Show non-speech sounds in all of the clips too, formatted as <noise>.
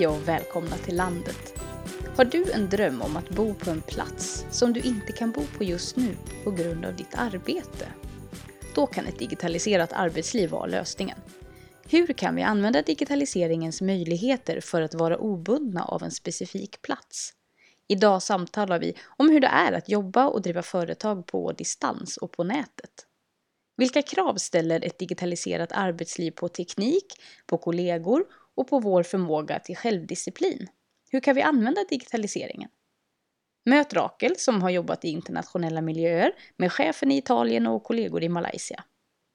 Hej och välkomna till landet. Har du en dröm om att bo på en plats som du inte kan bo på just nu på grund av ditt arbete? Då kan ett digitaliserat arbetsliv vara lösningen. Hur kan vi använda digitaliseringens möjligheter för att vara obundna av en specifik plats? Idag samtalar vi om hur det är att jobba och driva företag på distans och på nätet. Vilka krav ställer ett digitaliserat arbetsliv på teknik, på kollegor och på vår förmåga till självdisciplin? Hur kan vi använda digitaliseringen? Möt Rakel som har jobbat i internationella miljöer med chefen i Italien och kollegor i Malaysia.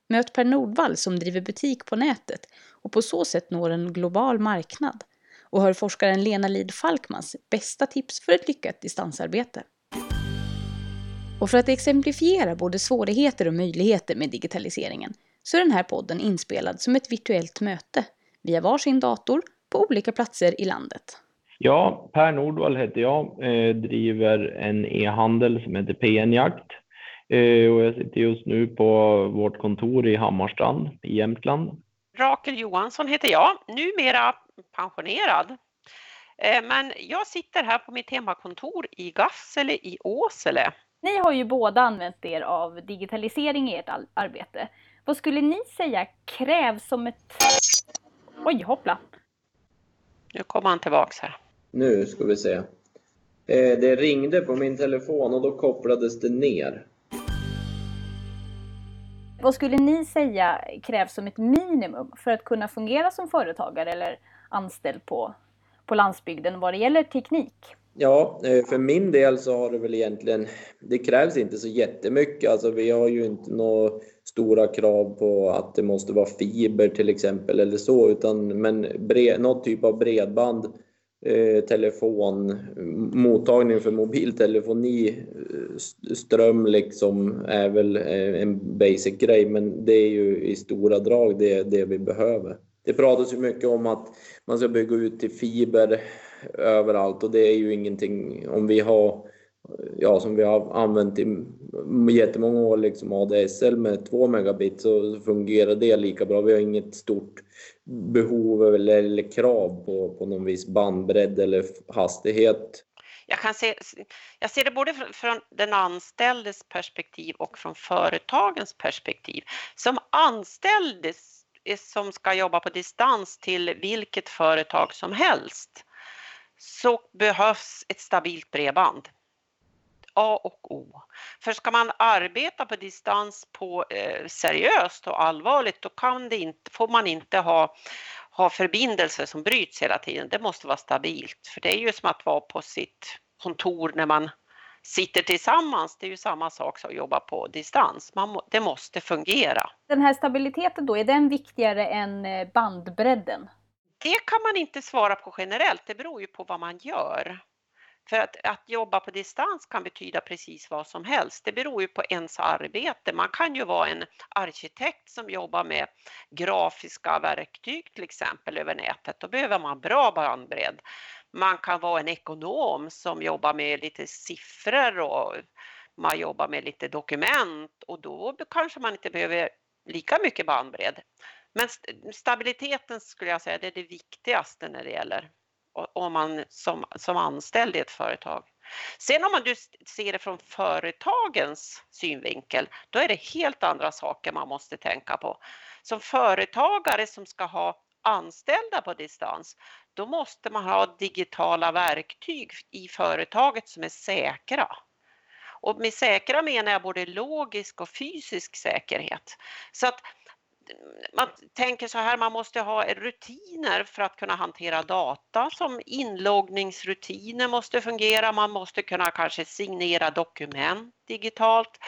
Möt Per Nordvall som driver butik på nätet och på så sätt når en global marknad. Och hör forskaren Lena Lid Falkmans bästa tips för ett lyckat distansarbete. Och för att exemplifiera både svårigheter och möjligheter med digitaliseringen så är den här podden inspelad som ett virtuellt möte via varsin dator på olika platser i landet. Ja, Per Nordvall heter jag, eh, driver en e-handel som heter PN Jakt. Eh, och jag sitter just nu på vårt kontor i Hammarstrand i Jämtland. Rakel Johansson heter jag, numera pensionerad. Eh, men jag sitter här på mitt hemmakontor i Gassele i Åsele. Ni har ju båda använt er av digitalisering i ert arbete. Vad skulle ni säga krävs som ett... Oj, hoppla! Nu kommer han tillbaks här. Nu ska vi se. Eh, det ringde på min telefon och då kopplades det ner. Vad skulle ni säga krävs som ett minimum för att kunna fungera som företagare eller anställd på, på landsbygden vad det gäller teknik? Ja, eh, för min del så har det väl egentligen, det krävs inte så jättemycket. Alltså vi har ju inte några stora krav på att det måste vara fiber till exempel eller så, utan men bred, någon typ av bredband Eh, telefon, mottagning för mobiltelefoni, eh, ström liksom är väl eh, en basic grej, men det är ju i stora drag det, det vi behöver. Det pratas ju mycket om att man ska bygga ut till fiber överallt och det är ju ingenting, om vi har ja, som vi har använt i jättemånga år, liksom ADSL med 2 megabit så fungerar det lika bra. Vi har inget stort behov eller, eller krav på, på någon viss bandbredd eller hastighet. Jag, kan se, jag ser det både från den anställdes perspektiv och från företagens perspektiv. Som anställd som ska jobba på distans till vilket företag som helst så behövs ett stabilt bredband. A och O. För ska man arbeta på distans på eh, seriöst och allvarligt då kan det inte, får man inte ha, ha förbindelser som bryts hela tiden. Det måste vara stabilt för det är ju som att vara på sitt kontor när man sitter tillsammans. Det är ju samma sak som att jobba på distans. Man, det måste fungera. Den här stabiliteten då, är den viktigare än eh, bandbredden? Det kan man inte svara på generellt. Det beror ju på vad man gör. För att, att jobba på distans kan betyda precis vad som helst. Det beror ju på ens arbete. Man kan ju vara en arkitekt som jobbar med grafiska verktyg till exempel över nätet. Då behöver man bra bandbredd. Man kan vara en ekonom som jobbar med lite siffror och man jobbar med lite dokument och då kanske man inte behöver lika mycket bandbredd. Men stabiliteten skulle jag säga det är det viktigaste när det gäller om man som, som anställd i ett företag. Sen om man du ser det från företagens synvinkel, då är det helt andra saker man måste tänka på. Som företagare som ska ha anställda på distans, då måste man ha digitala verktyg i företaget som är säkra. Och med säkra menar jag både logisk och fysisk säkerhet. Så att man tänker så här, man måste ha rutiner för att kunna hantera data som inloggningsrutiner måste fungera. Man måste kunna kanske signera dokument digitalt.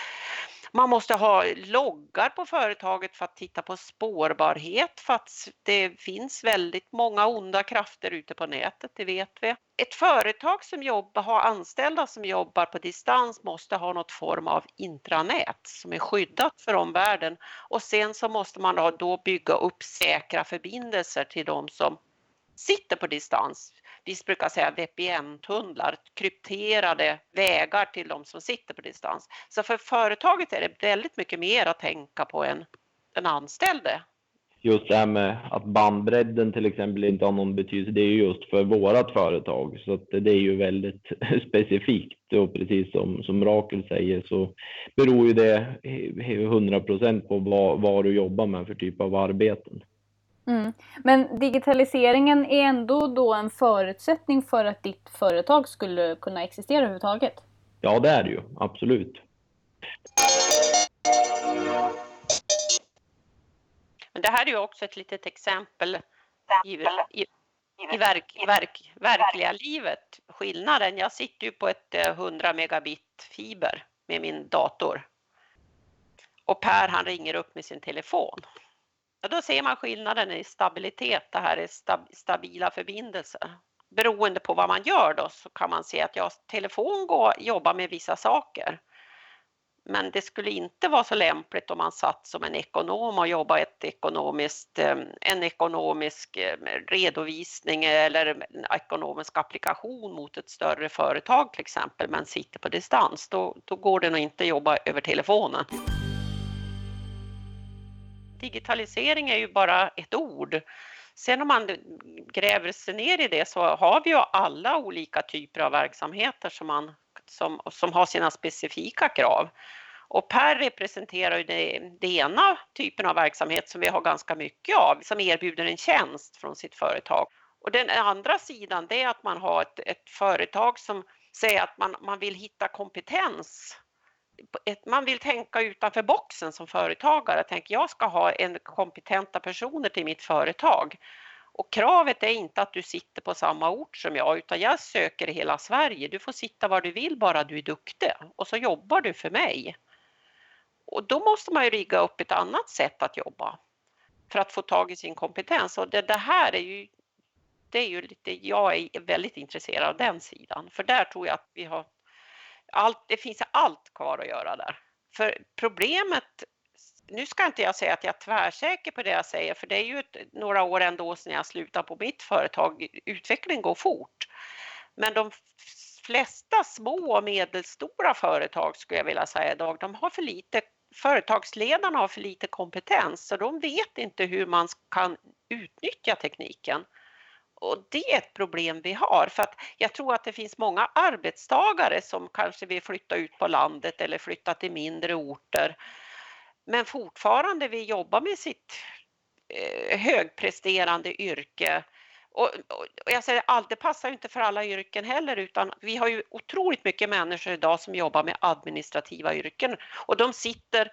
Man måste ha loggar på företaget för att titta på spårbarhet för att det finns väldigt många onda krafter ute på nätet, det vet vi. Ett företag som jobbar, har anställda som jobbar på distans måste ha något form av intranät som är skyddat för omvärlden och sen så måste man då bygga upp säkra förbindelser till de som sitter på distans vi brukar säga VPN-tunnlar, krypterade vägar till de som sitter på distans. Så för företaget är det väldigt mycket mer att tänka på än den anställde. just det här med att bandbredden till exempel inte har någon betydelse, det är ju just för vårat företag. Så att det är ju väldigt <laughs> specifikt och precis som, som Rakel säger så beror ju det 100 procent på vad, vad du jobbar med för typ av arbeten. Mm. Men digitaliseringen är ändå då en förutsättning för att ditt företag skulle kunna existera överhuvudtaget? Ja, det är det ju, absolut. Men det här är ju också ett litet exempel i, i, i verk, verk, verkliga livet. Skillnaden, jag sitter ju på ett 100 eh, megabit fiber med min dator. Och Per han ringer upp med sin telefon. Ja, då ser man skillnaden i stabilitet. Det här är stab, stabila förbindelser. Beroende på vad man gör då så kan man se att ja, telefon går, jobbar med vissa saker. Men det skulle inte vara så lämpligt om man satt som en ekonom och jobbade ett ekonomiskt, eh, en ekonomisk eh, redovisning eller en ekonomisk applikation mot ett större företag till exempel, men sitter på distans. Då, då går det nog inte att jobba över telefonen. Digitalisering är ju bara ett ord. Sen om man gräver sig ner i det så har vi ju alla olika typer av verksamheter som, man, som, som har sina specifika krav. Och Per representerar ju det, det ena typen av verksamhet som vi har ganska mycket av, som erbjuder en tjänst från sitt företag. Och den andra sidan det är att man har ett, ett företag som säger att man, man vill hitta kompetens man vill tänka utanför boxen som företagare. Tänk, jag ska ha en kompetenta personer till mitt företag. Och kravet är inte att du sitter på samma ort som jag, utan jag söker i hela Sverige. Du får sitta var du vill bara du är duktig och så jobbar du för mig. Och då måste man ju rigga upp ett annat sätt att jobba för att få tag i sin kompetens. Och det, det här är ju, det är ju lite, jag är väldigt intresserad av den sidan, för där tror jag att vi har allt, det finns allt kvar att göra där. För problemet, nu ska inte jag säga att jag är tvärsäker på det jag säger, för det är ju ett, några år ändå sedan jag slutade på mitt företag. Utvecklingen går fort. Men de flesta små och medelstora företag skulle jag vilja säga idag, de har för lite företagsledarna har för lite kompetens så de vet inte hur man kan utnyttja tekniken. Och det är ett problem vi har för att jag tror att det finns många arbetstagare som kanske vill flytta ut på landet eller flytta till mindre orter. Men fortfarande vill jobba med sitt eh, högpresterande yrke. Och, och, jag säger allt, det passar inte för alla yrken heller utan vi har ju otroligt mycket människor idag som jobbar med administrativa yrken och de sitter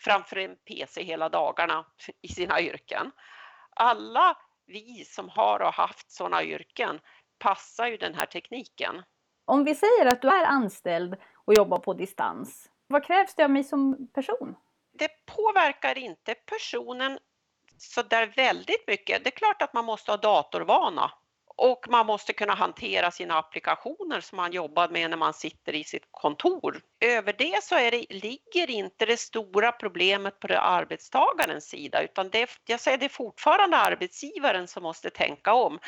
framför en PC hela dagarna i sina yrken. Alla vi som har och haft sådana yrken passar ju den här tekniken. Om vi säger att du är anställd och jobbar på distans, vad krävs det av mig som person? Det påverkar inte personen så där väldigt mycket. Det är klart att man måste ha datorvana och man måste kunna hantera sina applikationer som man jobbar med när man sitter i sitt kontor. Över det så är det, ligger inte det stora problemet på det arbetstagarens sida utan det, jag säger det är fortfarande arbetsgivaren som måste tänka om.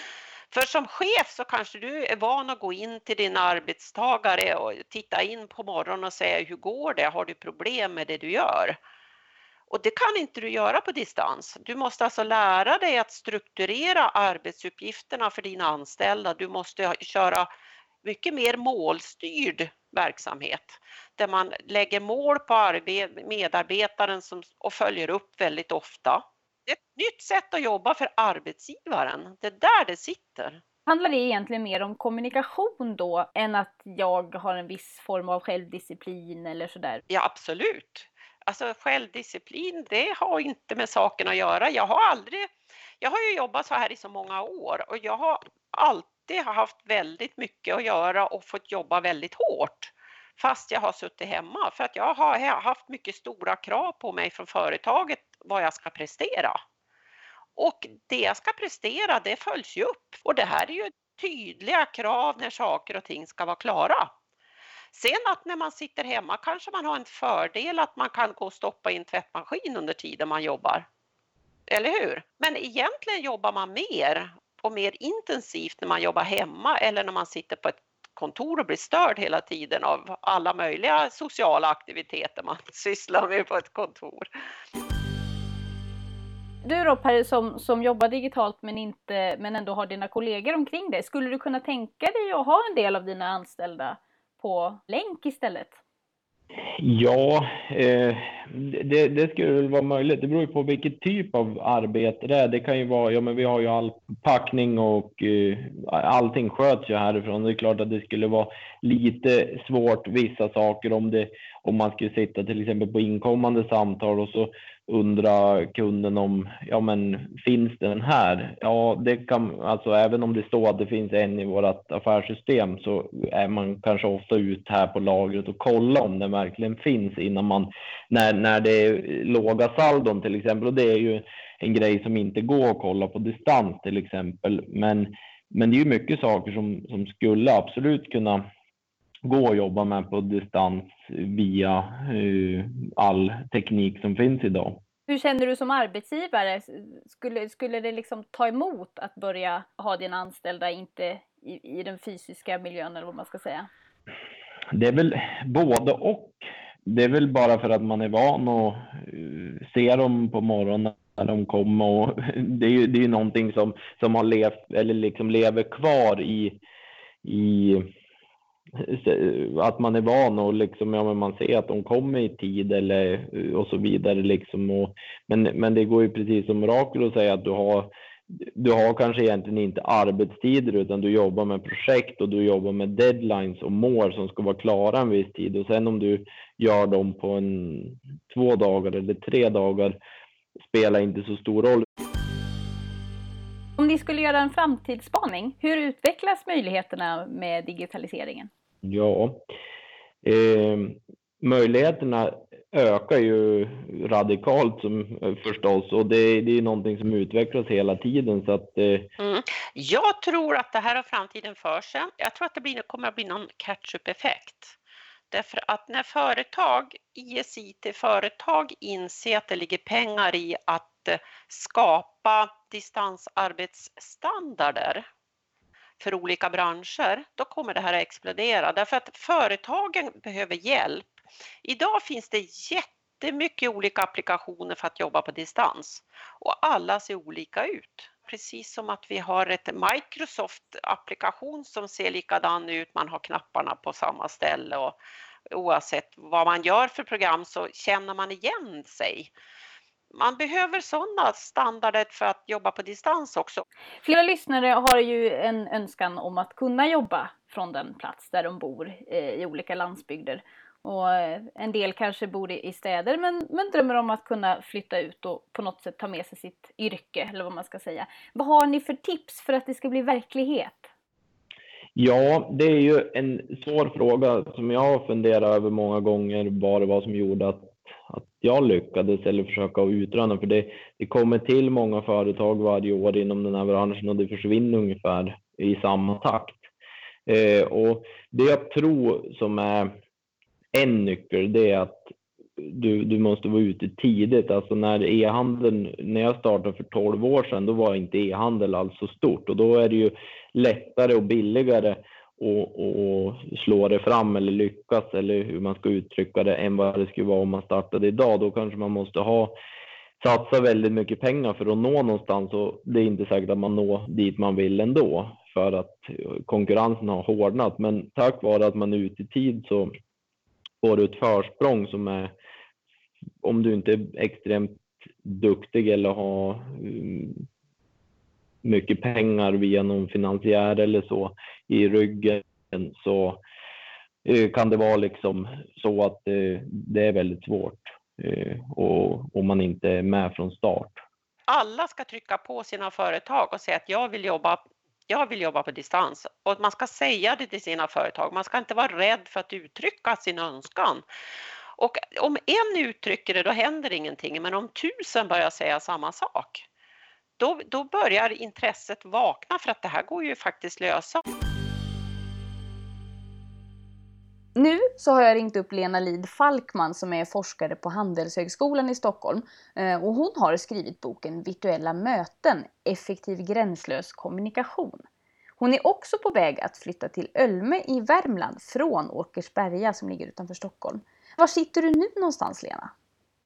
För som chef så kanske du är van att gå in till din arbetstagare och titta in på morgonen och säga hur går det? Har du problem med det du gör? Och det kan inte du göra på distans. Du måste alltså lära dig att strukturera arbetsuppgifterna för dina anställda. Du måste köra mycket mer målstyrd verksamhet där man lägger mål på medarbetaren som, och följer upp väldigt ofta. Det är ett nytt sätt att jobba för arbetsgivaren. Det är där det sitter. Handlar det egentligen mer om kommunikation då än att jag har en viss form av självdisciplin eller sådär? Ja, absolut. Alltså självdisciplin, det har inte med saken att göra. Jag har aldrig, jag har ju jobbat så här i så många år och jag har alltid haft väldigt mycket att göra och fått jobba väldigt hårt fast jag har suttit hemma för att jag har haft mycket stora krav på mig från företaget vad jag ska prestera. Och det jag ska prestera, det följs ju upp och det här är ju tydliga krav när saker och ting ska vara klara. Sen att när man sitter hemma kanske man har en fördel att man kan gå och stoppa in tvättmaskin under tiden man jobbar. Eller hur? Men egentligen jobbar man mer och mer intensivt när man jobbar hemma eller när man sitter på ett kontor och blir störd hela tiden av alla möjliga sociala aktiviteter man <laughs> sysslar med på ett kontor. Du då Per, som, som jobbar digitalt men, inte, men ändå har dina kollegor omkring dig. Skulle du kunna tänka dig att ha en del av dina anställda på länk istället? Ja, eh, det, det, skulle väl vara möjligt. Det beror ju på vilket typ av arbete det är. Det kan ju vara, ja men vi har ju all packning och eh, allting sköts ju härifrån. Det är klart att det skulle vara lite svårt vissa saker om det, om man skulle sitta till exempel på inkommande samtal och så undra kunden om, ja men finns den här? Ja, det kan, alltså även om det står att det finns en i vårt affärssystem så är man kanske ofta ut här på lagret och kolla om den verkligen finns innan man, när, när det är låga saldon till exempel. Och det är ju en grej som inte går att kolla på distans till exempel. Men, men det är ju mycket saker som, som skulle absolut kunna gå att jobba med på distans via uh, all teknik som finns idag. Hur känner du som arbetsgivare? Skulle, skulle det liksom ta emot att börja ha dina anställda inte i, i den fysiska miljön eller vad man ska säga? Det är väl både och. Det är väl bara för att man är van att uh, se dem på morgonen när de kommer och <laughs> det är ju det är någonting som, som har levt eller liksom lever kvar i, i att man är van och liksom, ja, men man ser att de kommer i tid eller eh, och så vidare liksom. Och, men, men det går ju precis som Rakel att säga att du har du har kanske egentligen inte arbetstider utan du jobbar med projekt och du jobbar med deadlines och mål som ska vara klara en viss tid och sen om du gör dem på en två dagar eller tre dagar spelar inte så stor roll. Ni skulle göra en framtidsspaning, hur utvecklas möjligheterna med digitaliseringen? Ja, eh, möjligheterna ökar ju radikalt som, förstås och det, det är någonting som utvecklas hela tiden. Så att, eh... mm. Jag tror att det här har framtiden för sig. Jag tror att det blir, kommer att bli någon catch-up-effekt. Därför att när företag, ISIT-företag inser att det ligger pengar i att att eh, skapa distansarbetsstandarder för olika branscher, då kommer det här att explodera därför att företagen behöver hjälp. Idag finns det jättemycket olika applikationer för att jobba på distans och alla ser olika ut. Precis som att vi har ett Microsoft-applikation som ser likadan ut, man har knapparna på samma ställe och oavsett vad man gör för program så känner man igen sig man behöver sådana standarder för att jobba på distans också. Flera lyssnare har ju en önskan om att kunna jobba från den plats där de bor eh, i olika landsbygder. Och eh, en del kanske bor i städer men, men drömmer om att kunna flytta ut och på något sätt ta med sig sitt yrke eller vad man ska säga. Vad har ni för tips för att det ska bli verklighet? Ja, det är ju en svår fråga som jag har funderat över många gånger vad det var som gjorde att att jag lyckades eller försöka utröna för det, det kommer till många företag varje år inom den här branschen och det försvinner ungefär i samma takt. Eh, och det jag tror som är en nyckel det är att du, du måste vara ute tidigt. Alltså när e-handeln, när jag startade för 12 år sedan, då var inte e-handel alls så stort och då är det ju lättare och billigare och, och, slå det fram eller lyckas eller hur man ska uttrycka det än vad det skulle vara om man startade idag. Då kanske man måste ha satsa väldigt mycket pengar för att nå någonstans och det är inte säkert att man når dit man vill ändå för att konkurrensen har hårdnat. Men tack vare att man är ute i tid så får du ett försprång som är om du inte är extremt duktig eller har mm, mycket pengar via någon finansiär eller så i ryggen så eh, kan det vara liksom så att eh, det är väldigt svårt eh, och om man inte är med från start. Alla ska trycka på sina företag och säga att jag vill jobba jag vill jobba på distans och man ska säga det till sina företag. Man ska inte vara rädd för att uttrycka sin önskan. Och om en uttrycker det, då händer ingenting. Men om tusen börjar säga samma sak, då, då börjar intresset vakna för att det här går ju faktiskt lösa. Så har jag ringt upp Lena Lid Falkman som är forskare på Handelshögskolan i Stockholm eh, och hon har skrivit boken Virtuella möten, effektiv gränslös kommunikation. Hon är också på väg att flytta till Ölme i Värmland från Åkersberga som ligger utanför Stockholm. Var sitter du nu någonstans Lena?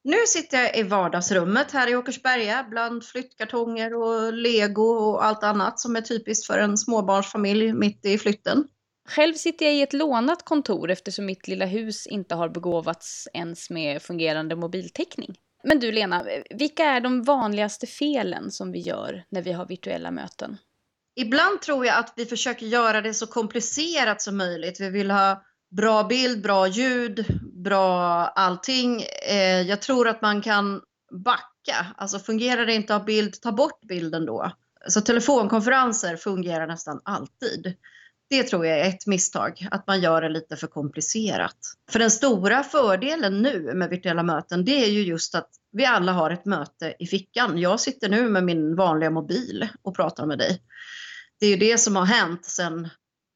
Nu sitter jag i vardagsrummet här i Åkersberga bland flyttkartonger och lego och allt annat som är typiskt för en småbarnsfamilj mitt i flytten. Själv sitter jag i ett lånat kontor eftersom mitt lilla hus inte har begåvats ens med fungerande mobiltäckning. Men du Lena, vilka är de vanligaste felen som vi gör när vi har virtuella möten? Ibland tror jag att vi försöker göra det så komplicerat som möjligt. Vi vill ha bra bild, bra ljud, bra allting. Eh, jag tror att man kan backa. Alltså fungerar det inte av bild, ta bort bilden då. Så telefonkonferenser fungerar nästan alltid. Det tror jag är ett misstag, att man gör det lite för komplicerat. För den stora fördelen nu med virtuella möten, det är ju just att vi alla har ett möte i fickan. Jag sitter nu med min vanliga mobil och pratar med dig. Det är ju det som har hänt sedan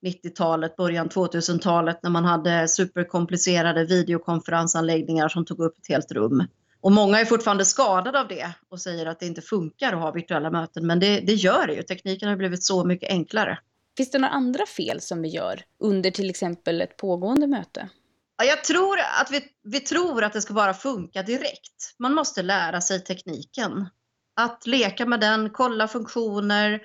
90-talet, början 2000-talet när man hade superkomplicerade videokonferensanläggningar som tog upp ett helt rum. Och många är fortfarande skadade av det och säger att det inte funkar att ha virtuella möten, men det, det gör det ju. Tekniken har blivit så mycket enklare. Finns det några andra fel som vi gör under till exempel ett pågående möte? Ja, jag tror att vi, vi tror att det ska bara funka direkt. Man måste lära sig tekniken. Att leka med den, kolla funktioner,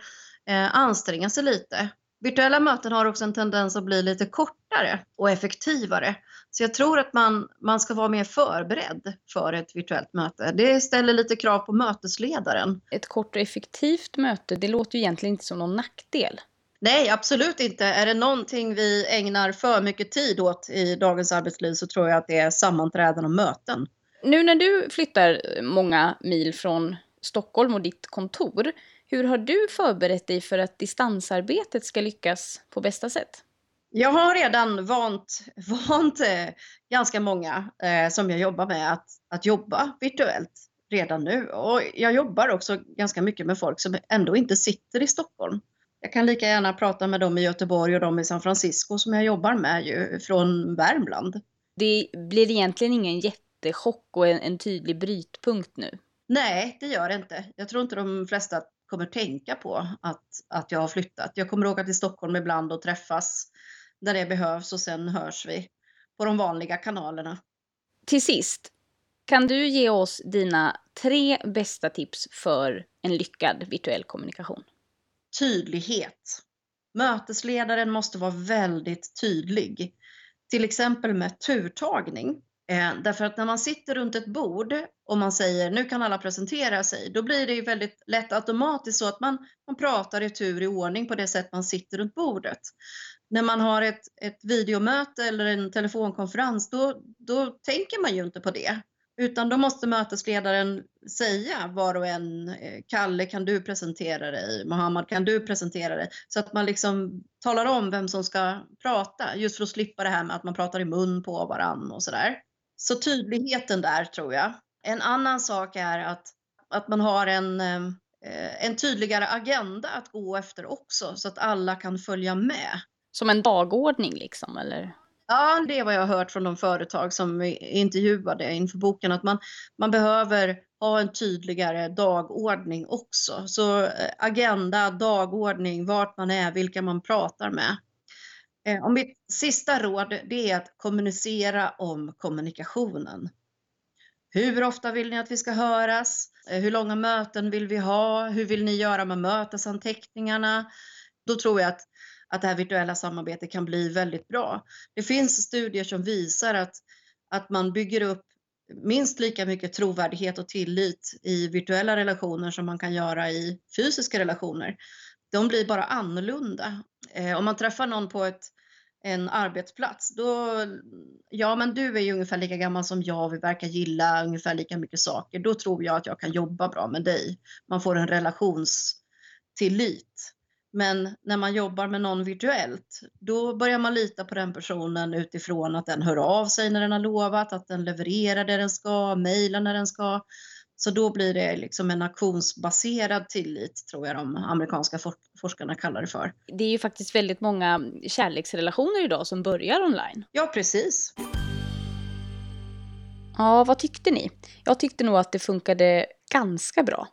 eh, anstränga sig lite. Virtuella möten har också en tendens att bli lite kortare och effektivare. Så jag tror att man, man ska vara mer förberedd för ett virtuellt möte. Det ställer lite krav på mötesledaren. Ett kort och effektivt möte, det låter ju egentligen inte som någon nackdel. Nej, absolut inte. Är det någonting vi ägnar för mycket tid åt i dagens arbetsliv så tror jag att det är sammanträden och möten. Nu när du flyttar många mil från Stockholm och ditt kontor, hur har du förberett dig för att distansarbetet ska lyckas på bästa sätt? Jag har redan vant, <laughs> vant eh, ganska många eh, som jag jobbar med att, att jobba virtuellt redan nu. Och jag jobbar också ganska mycket med folk som ändå inte sitter i Stockholm. Jag kan lika gärna prata med dem i Göteborg och dem i San Francisco som jag jobbar med ju, från Värmland. Det blir egentligen ingen jättechock och en, en tydlig brytpunkt nu? Nej, det gör det inte. Jag tror inte de flesta kommer tänka på att, att jag har flyttat. Jag kommer åka till Stockholm ibland och träffas när det behövs och sen hörs vi på de vanliga kanalerna. Till sist, kan du ge oss dina tre bästa tips för en lyckad virtuell kommunikation? Tydlighet. Mötesledaren måste vara väldigt tydlig. Till exempel med turtagning. Eh, därför att när man sitter runt ett bord och man säger nu kan alla presentera sig, då blir det ju väldigt lätt automatiskt så att man, man pratar i tur i ordning på det sätt man sitter runt bordet. När man har ett, ett videomöte eller en telefonkonferens, då, då tänker man ju inte på det. Utan då måste mötesledaren säga var och en, eh, Kalle kan du presentera dig, Mohammad kan du presentera dig? Så att man liksom talar om vem som ska prata, just för att slippa det här med att man pratar i mun på varann och sådär. Så tydligheten där tror jag. En annan sak är att, att man har en, eh, en tydligare agenda att gå efter också, så att alla kan följa med. Som en dagordning liksom, eller? Ja, det är vad jag har hört från de företag som intervjuade inför boken, att man, man behöver ha en tydligare dagordning också. Så eh, agenda, dagordning, vart man är, vilka man pratar med. Eh, och mitt sista råd det är att kommunicera om kommunikationen. Hur ofta vill ni att vi ska höras? Eh, hur långa möten vill vi ha? Hur vill ni göra med mötesanteckningarna? Då tror jag att, att det här virtuella samarbetet kan bli väldigt bra. Det finns studier som visar att, att man bygger upp minst lika mycket trovärdighet och tillit i virtuella relationer som man kan göra i fysiska relationer. De blir bara annorlunda. Eh, om man träffar någon på ett, en arbetsplats, då, ja men du är ju ungefär lika gammal som jag, vi verkar gilla ungefär lika mycket saker, då tror jag att jag kan jobba bra med dig. Man får en relationstillit. Men när man jobbar med någon virtuellt, då börjar man lita på den personen utifrån att den hör av sig när den har lovat, att den levererar det den ska, mejlar när den ska. Så då blir det liksom en auktionsbaserad tillit, tror jag de amerikanska forskarna kallar det för. Det är ju faktiskt väldigt många kärleksrelationer idag som börjar online. Ja, precis. Ja, vad tyckte ni? Jag tyckte nog att det funkade ganska bra.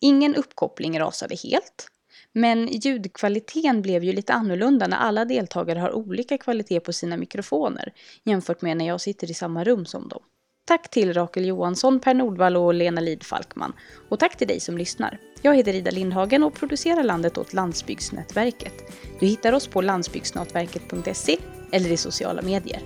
Ingen uppkoppling rasade helt. Men ljudkvaliteten blev ju lite annorlunda när alla deltagare har olika kvalitet på sina mikrofoner jämfört med när jag sitter i samma rum som dem. Tack till Rakel Johansson, Per Nordvall och Lena Lid Falkman. Och tack till dig som lyssnar. Jag heter Ida Lindhagen och producerar landet åt Landsbygdsnätverket. Du hittar oss på landsbygdsnätverket.se eller i sociala medier.